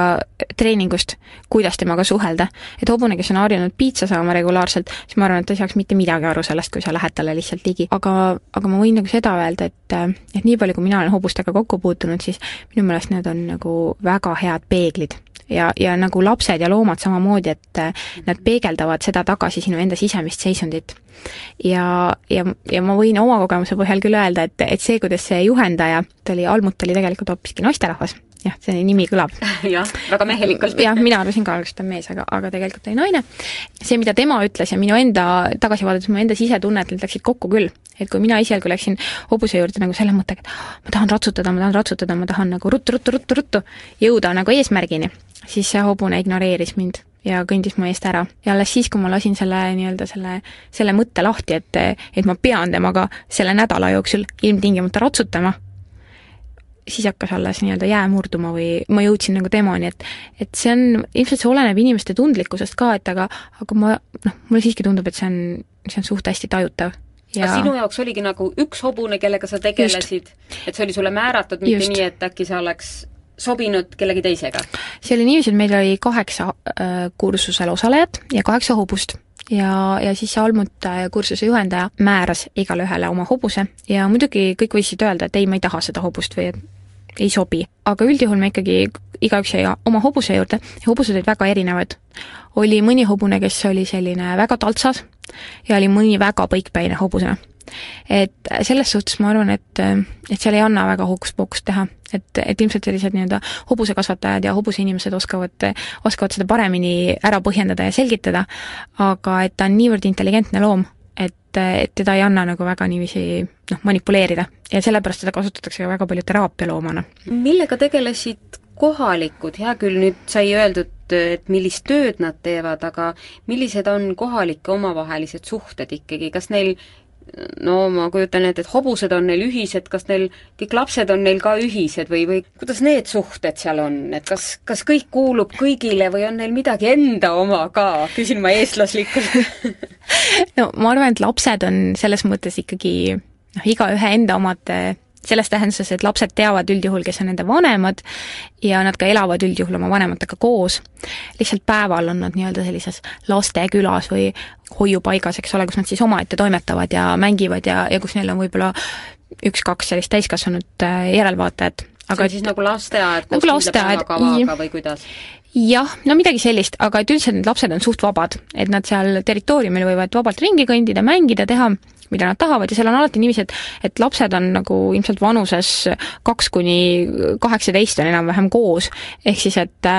treeningust, kuidas temaga suhelda. et hobune, kes on harjunud piitsa saama regulaarselt, siis ma arvan, et ta ei saaks mitte midagi aru sellest, kui sa lähed talle lihtsalt ligi. aga, aga ma võin nagu seda öelda, et äh, et nii palju, kui mina olen hobustega kokku puutunud, siis minu meelest need on nagu väga head peeglid ja, ja nagu lapsed ja loomad samamoodi, et äh, nad peegeldavad seda tagasi sinu enda sisemist seisundit. ja, ja, ja ma võin oma kogemuse põhjal küll öelda, et, et see, kuidas see juhendaja, ta oli, Almut oli tegelikult hoopiski naisterahvas jah, see nimi kõlab. jah, väga mehelikult. jah, mina arvasin ka alguses, et ta on mees, aga, aga tegelikult oli naine. see, mida tema ütles ja minu enda tagasi vaadates, mu enda sisetunne, et need läksid kokku küll. et kui mina esialgu läksin hobuse juurde nagu selle mõttega, et ma tahan ratsutada, ma tahan ratsutada, ma tahan nagu ruttu, ruttu, ruttu, ruttu jõuda nagu eesmärgini, siis see hobune ignoreeris mind ja kõndis mu eest ära. ja alles siis, kui ma lasin selle nii-öelda selle, selle mõtte lahti, et, et ma pean temaga selle nädala jooksul ilmtingimata ratsutama, siis hakkas alles nii-öelda jää murduma või ma jõudsin nagu temani, et et see on, ilmselt see oleneb inimeste tundlikkusest ka, et aga, aga ma noh, mulle siiski tundub, et see on, see on suht hästi tajutav ja aga sinu jaoks oligi nagu üks hobune, kellega sa tegelesid, et see oli sulle määratud, mitte Just. nii, et äkki see oleks sobinud kellegi teisega? see oli niiviisi, et meil oli kaheksa äh, kursusel osalejat ja kaheksa hobust ja, ja siis see Almut äh, kursuse juhendaja määras igale ühele oma hobuse ja muidugi kõik võisid öelda, et ei, ma ei taha seda hobust või et ei sobi. aga üldjuhul me ikkagi, igaüks jäi oma hobuse juurde ja hobused olid väga erinevad. oli mõni hobune, kes oli selline väga taltsas ja oli mõni väga põikpäine hobune et selles suhtes ma arvan, et, et seal ei anna väga hookus-pookust teha. et, et ilmselt sellised nii-öelda hobusekasvatajad ja hobuseinimesed oskavad, oskavad seda paremini ära põhjendada ja selgitada, aga et ta on niivõrd intelligentne loom, et, et teda ei anna nagu väga niiviisi noh, manipuleerida ja sellepärast teda kasutatakse ka väga palju teraapialoomana. millega tegelesid kohalikud, hea küll, nüüd sai öeldud, et millist tööd nad teevad, aga millised on kohalike omavahelised suhted ikkagi, kas neil no ma kujutan ette, et hobused on neil ühised, kas neil, kõik lapsed on neil ka ühised või, või kuidas need suhted seal on, et kas, kas kõik kuulub kõigile või on neil midagi enda oma ka, küsin ma eestlaslikult. No ma arvan, et lapsed on selles mõttes ikkagi noh, igaühe enda omad selles tähenduses, et lapsed teavad üldjuhul, kes on nende vanemad ja nad ka elavad üldjuhul oma vanematega koos. lihtsalt päeval on nad nii-öelda sellises lastekülas või hoiupaigas, eks ole, kus nad siis omaette toimetavad ja mängivad ja, ja kus neil on võib-olla üks-kaks sellist täiskasvanud järelvaatajat. aga see on siis nagu lasteaed, nagu lasteaed, või kuidas? Jah, no midagi sellist, aga et üldiselt need lapsed on suht vabad, et nad seal territooriumil võivad vabalt ringi kõndida, mängida, teha mida nad tahavad ja seal on alati niiviisi, et et lapsed on nagu ilmselt vanuses kaks kuni kaheksateist on enam-vähem koos, ehk siis et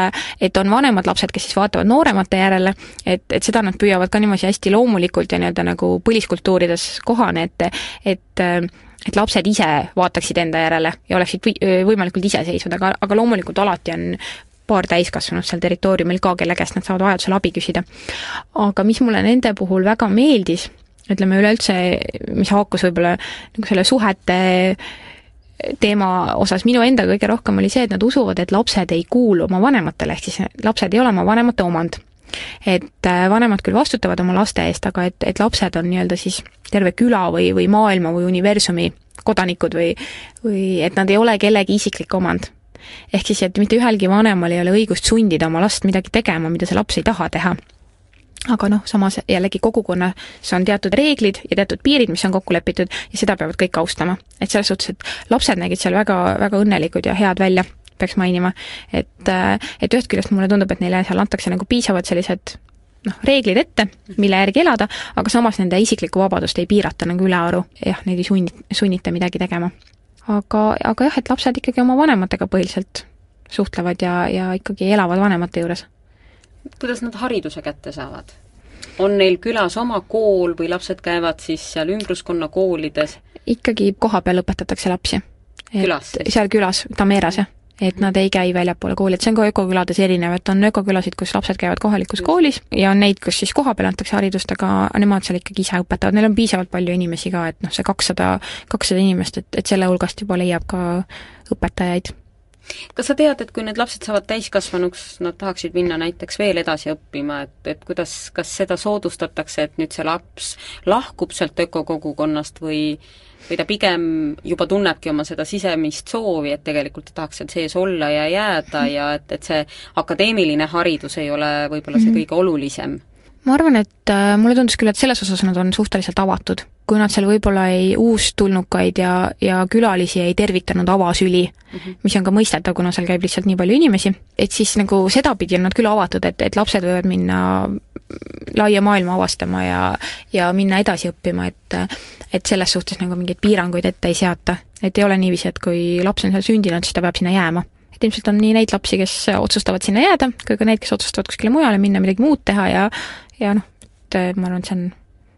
et on vanemad lapsed, kes siis vaatavad nooremate järele, et, et seda nad püüavad ka niimoodi hästi loomulikult ja nii-öelda nagu põliskultuurides kohane, et et et lapsed ise vaataksid enda järele ja oleksid või, võimalikult iseseisvad, aga, aga loomulikult alati on paar täiskasvanut seal territooriumil ka, kelle käest nad saavad vajadusel abi küsida. aga mis mulle nende puhul väga meeldis, ütleme üleüldse, mis haakus võib-olla nagu selle suhete teema osas minu enda kõige rohkem oli see, et nad usuvad, et lapsed ei kuulu oma vanematele, ehk siis lapsed ei ole oma vanemate omand. et äh, vanemad küll vastutavad oma laste eest, aga et, et lapsed on nii-öelda siis terve küla või, või maailma või universumi kodanikud või, või et nad ei ole kellegi isiklik omand. Ehk siis, et mitte ühelgi vanemal ei ole õigust sundida oma last midagi tegema, mida see laps ei taha teha aga noh, samas jällegi kogukonnas on teatud reeglid ja teatud piirid, mis on kokku lepitud ja seda peavad kõik austama. et selles suhtes, et lapsed nägid seal väga, väga õnnelikud ja head välja, peaks mainima. et, et ühest küljest mulle tundub, et neile seal antakse nagu piisavad sellised noh, reeglid ette, mille järgi elada, aga samas nende isiklikku vabadust ei piirata nagu ülearu, jah, neid ei sunni, sunnita midagi tegema. Aga, aga jah, et lapsed ikkagi oma vanematega põhiliselt suhtlevad ja, ja ikkagi elavad vanemate juures. kuidas nad hariduse kätte saavad? on neil külas oma kool või lapsed käivad siis seal ümbruskonna koolides? ikkagi kohapeal õpetatakse lapsi. külas? seal külas, Tameras jah et nad ei käi väljapoole kooli, et see on ka ökokülades erinev, et on ökokülasid, kus lapsed käivad kohalikus koolis ja on neid, kus siis kohapeal antakse haridust, aga nemad seal ikkagi ise õpetavad, neil on piisavalt palju inimesi ka, et noh, see kakssada, kakssada inimest, et, et selle hulgast juba leiab ka õpetajaid kas sa tead, et kui need lapsed saavad täiskasvanuks, nad tahaksid minna näiteks veel edasi õppima, et, et kuidas, kas seda soodustatakse, et nüüd see laps lahkub sealt ökokogukonnast või või ta pigem juba tunnebki oma seda sisemist soovi, et tegelikult ta tahaks seal sees olla ja jääda ja et, et see akadeemiline haridus ei ole võib-olla see mhm. kõige olulisem? Ma arvan, et äh, mulle tundus küll, et selles osas nad on suhteliselt avatud. kui nad seal võib-olla ei uustulnukaid ja, ja külalisi ei tervitanud avasüli mm, -hmm. mis on ka mõistetav, kuna seal käib lihtsalt nii palju inimesi, et siis nagu sedapidi on nad küll avatud, et, et lapsed võivad minna laia maailma avastama ja, ja minna edasi õppima, et et selles suhtes nagu mingeid piiranguid ette ei seata. et ei ole niiviisi, et kui laps on seal sündinud, siis ta peab sinna jääma. Et ilmselt on nii neid lapsi, kes otsustavad sinna jääda, kui ka neid, kes otsustavad kuskile mujale minna, midagi muud teha ja ja noh, et ma arvan, et see on,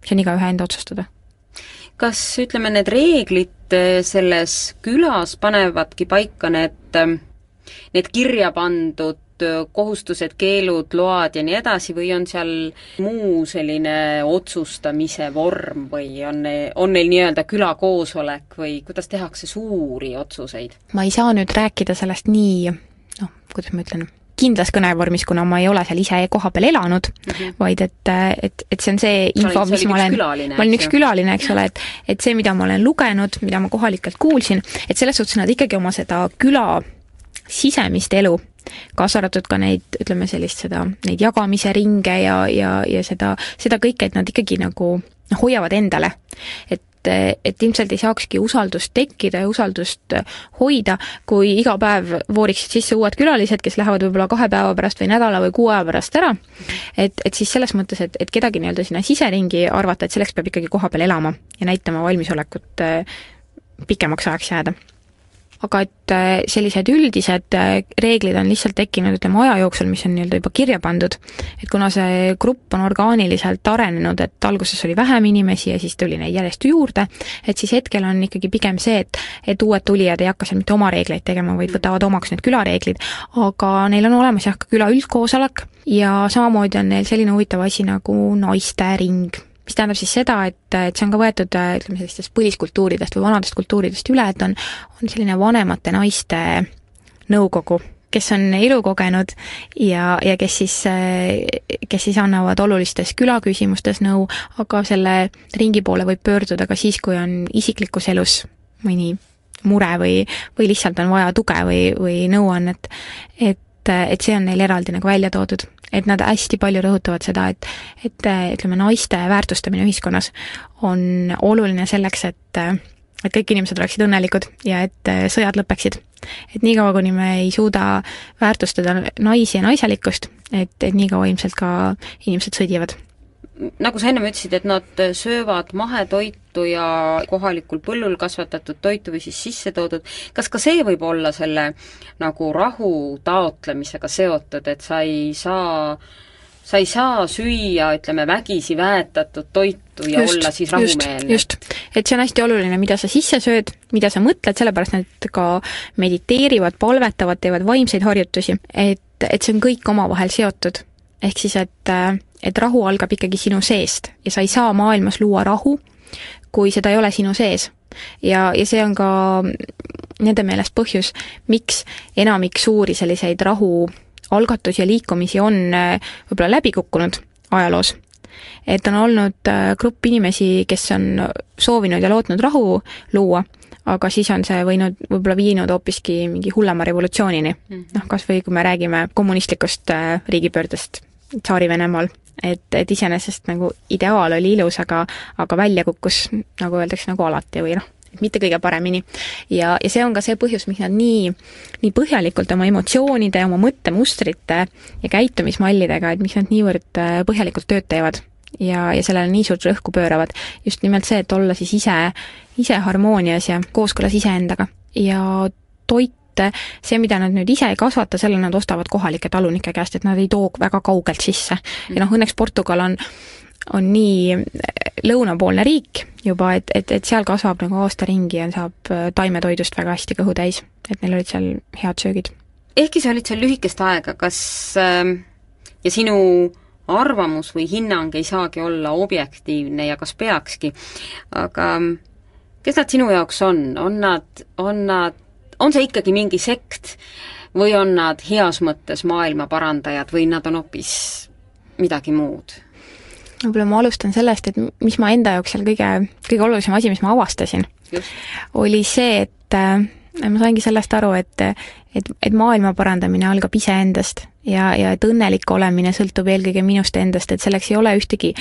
see on igaühe enda otsustada. Kas ütleme, need reeglid selles külas panevadki paika need, need kirja pandud kohustused, keelud, load ja nii edasi või on seal muu selline otsustamise vorm või on, on neil nii-öelda külakoosolek või kuidas tehakse suuri otsuseid? ma ei saa nüüd rääkida sellest nii noh, kuidas ma ütlen, kindlas kõnevormis, kuna ma ei ole seal ise kohapeal elanud mm, -hmm. vaid et, et, et see on see info, mis ma olen, ma olen üks külaline, eks ole, et et see, mida ma olen lugenud, mida ma kohalikelt kuulsin, et selles suhtes nad ikkagi oma seda küla sisemist elu kaasa arvatud ka neid, ütleme sellist seda, neid jagamise ringe ja, ja, ja seda, seda kõike, et nad ikkagi nagu noh, hoiavad endale. et et ilmselt ei saakski usaldust tekkida ja usaldust hoida, kui iga päev vooriksid sisse uued külalised, kes lähevad võib-olla kahe päeva pärast või nädala või kuu aja pärast ära, et, et siis selles mõttes, et, et kedagi nii-öelda sinna siseringi arvata, et selleks peab ikkagi kohapeal elama ja näitama valmisolekut pikemaks ajaks jääda aga et äh, sellised üldised äh, reeglid on lihtsalt tekkinud, ütleme, aja jooksul, mis on nii-öelda juba kirja pandud, et kuna see grupp on orgaaniliselt arenenud, et alguses oli vähem inimesi ja siis tuli neid järjest juurde, et siis hetkel on ikkagi pigem see, et et uued tulijad ei hakka seal mitte oma reegleid tegema, vaid võtavad omaks need külareeglid, aga neil on olemas jah, ka küla üldkoosolek ja samamoodi on neil selline huvitav asi nagu naistering mis tähendab siis seda, et, et see on ka võetud ütleme, sellistest põliskultuuridest või vanadest kultuuridest üle, et on, on selline vanemate naiste nõukogu, kes on elukogenud ja, ja kes siis, kes siis annavad olulistes külaküsimustes nõu, aga selle ringi poole võib pöörduda ka siis, kui on isiklikus elus mõni mure või, või lihtsalt on vaja tuge või, või nõuannet, et, et see on neil eraldi nagu välja toodud et nad hästi palju rõhutavad seda, et et ütleme, naiste väärtustamine ühiskonnas on oluline selleks, et et kõik inimesed oleksid õnnelikud ja et sõjad lõpeksid. et niikaua, kuni me ei suuda väärtustada naisi ja naiselikkust, et, et niikaua ilmselt ka inimesed sõdivad nagu sa ennem ütlesid, et nad söövad mahetoitu ja kohalikul põllul kasvatatud toitu või siis sisse toodud, kas ka see võib olla selle nagu rahu taotlemisega seotud, et sa ei saa sa ei saa süüa, ütleme, vägisi väetatud toitu ja just, olla siis rahumeelne. just, et see on hästi oluline, mida sa sisse sööd, mida sa mõtled, sellepärast nad ka mediteerivad, palvetavad, teevad vaimseid harjutusi, et, et see on kõik omavahel seotud. ehk siis, et et rahu algab ikkagi sinu seest ja sa ei saa maailmas luua rahu, kui seda ei ole sinu sees. ja, ja see on ka nende meelest põhjus, miks enamik suuri selliseid rahu algatusi ja liikumisi on äh, võib-olla läbi kukkunud ajaloos. et on olnud äh, grupp inimesi, kes on soovinud ja lootnud rahu luua, aga siis on see võinud võib-olla viinud hoopiski mingi hullema revolutsioonini. Mhm. noh, kas või kui me räägime kommunistlikust äh, riigipöördest Tsaari-Venemaal et, et iseenesest nagu ideaal oli ilus, aga aga välja kukkus, nagu öeldakse, nagu alati või noh, mitte kõige paremini. ja, ja see on ka see põhjus, miks nad nii, nii põhjalikult oma emotsioonide, oma mõttemustrite ja käitumismallidega, et miks nad niivõrd äh, põhjalikult tööd teevad ja, ja sellele nii suurt rõhku pööravad. just nimelt see, et olla siis ise, ise harmoonias ja kooskõlas iseendaga. ja toite, see, mida nad nüüd ise ei kasvata, selle nad ostavad kohalike talunike käest, et nad ei too väga kaugelt sisse. ja noh, õnneks Portugal on on nii lõunapoolne riik juba, et, et, et seal kasvab nagu aasta ringi ja saab äh, taimetoidust väga hästi kõhu täis, et neil olid seal head söögid. ehkki sa olid seal lühikest aega, kas äh, ja sinu arvamus või hinnang ei saagi olla objektiivne ja kas peakski, aga kes nad sinu jaoks on, on nad, on nad, on see ikkagi mingi sekt või on nad heas mõttes maailma parandajad või nad on hoopis midagi muud? võib-olla ma alustan sellest, et mis ma enda jaoks seal kõige, kõige olulisem asi, mis ma avastasin, oli see, et äh, ma saingi sellest aru, et et, et maailma parandamine algab iseendast ja, ja et õnnelik olemine sõltub eelkõige minust endast, et selleks ei ole ühtegi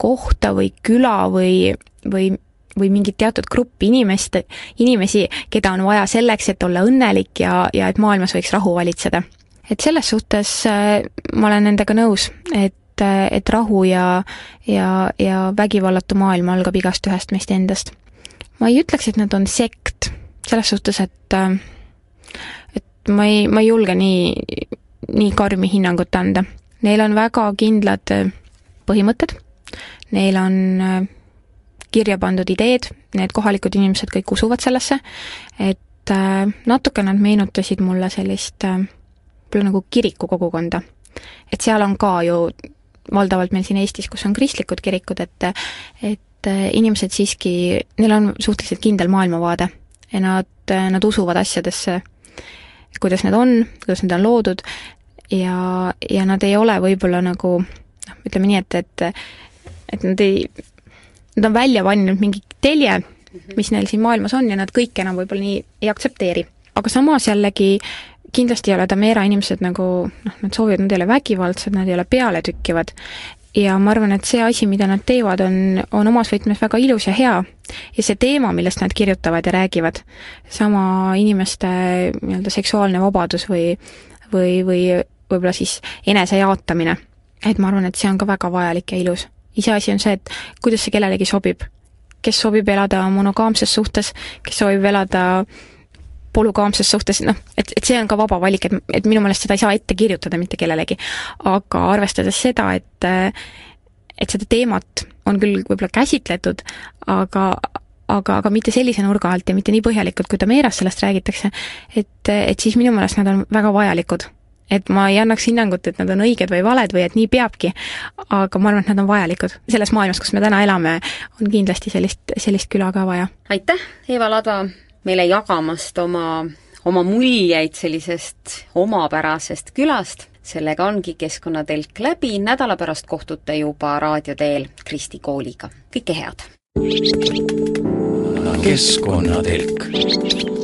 kohta või küla või, või või mingit teatud gruppi inimest, inimesi, keda on vaja selleks, et olla õnnelik ja, ja et maailmas võiks rahu valitseda. et selles suhtes äh, ma olen nendega nõus, et et rahu ja, ja, ja vägivallatu maailm algab igast ühest meist endast. ma ei ütleks, et nad on sekt, selles suhtes, et äh, et ma ei, ma ei julge nii, nii karmi hinnangut anda. Neil on väga kindlad äh, põhimõtted, neil on äh, kirja pandud ideed, need kohalikud inimesed kõik usuvad sellesse, et äh, natuke nad meenutasid mulle sellist võib-olla nagu kirikukogukonda. et seal on ka ju valdavalt meil siin Eestis, kus on kristlikud kirikud, et et inimesed siiski, neil on suhteliselt kindel maailmavaade ja nad, nad usuvad asjadesse, kuidas need on, kuidas need on loodud ja, ja nad ei ole võib-olla nagu noh, ütleme nii, et, et et nad ei, nad on välja valinud mingi telje, mis neil siin maailmas on ja nad kõike enam võib-olla nii ei aktsepteeri. aga samas jällegi kindlasti ei ole Tamera inimesed nagu noh, nad soovivad, nad ei ole vägivaldsed, nad ei ole pealetükkivad ja ma arvan, et see asi, mida nad teevad, on, on omas võtmes väga ilus ja hea. ja see teema, millest nad kirjutavad ja räägivad, sama inimeste nii-öelda seksuaalne vabadus või või, või võib-olla siis enesejaotamine. et ma arvan, et see on ka väga vajalik ja ilus. Iseasi on see, et kuidas see kellelegi sobib. kes soovib elada monogaamses suhtes, kes soovib elada polügaamses suhtes, noh, et, et see on ka vaba valik, et, et minu meelest seda ei saa ette kirjutada mitte kellelegi. aga arvestades seda, et et seda teemat on küll võib-olla käsitletud, aga aga, aga mitte sellise nurga alt ja mitte nii põhjalikult, kui Tameeras sellest räägitakse, et, et siis minu meelest nad on väga vajalikud et ma ei annaks hinnangut, et nad on õiged või valed või et nii peabki, aga ma arvan, et nad on vajalikud. selles maailmas, kus me täna elame, on kindlasti sellist, sellist küla ka vaja. aitäh, Eva Ladva, meile jagamast oma, oma muljeid sellisest omapärasest külast, sellega ongi Keskkonnatelk läbi, nädala pärast kohtute juba raadio teel Kristi Kooliga. kõike head! keskkonnatelk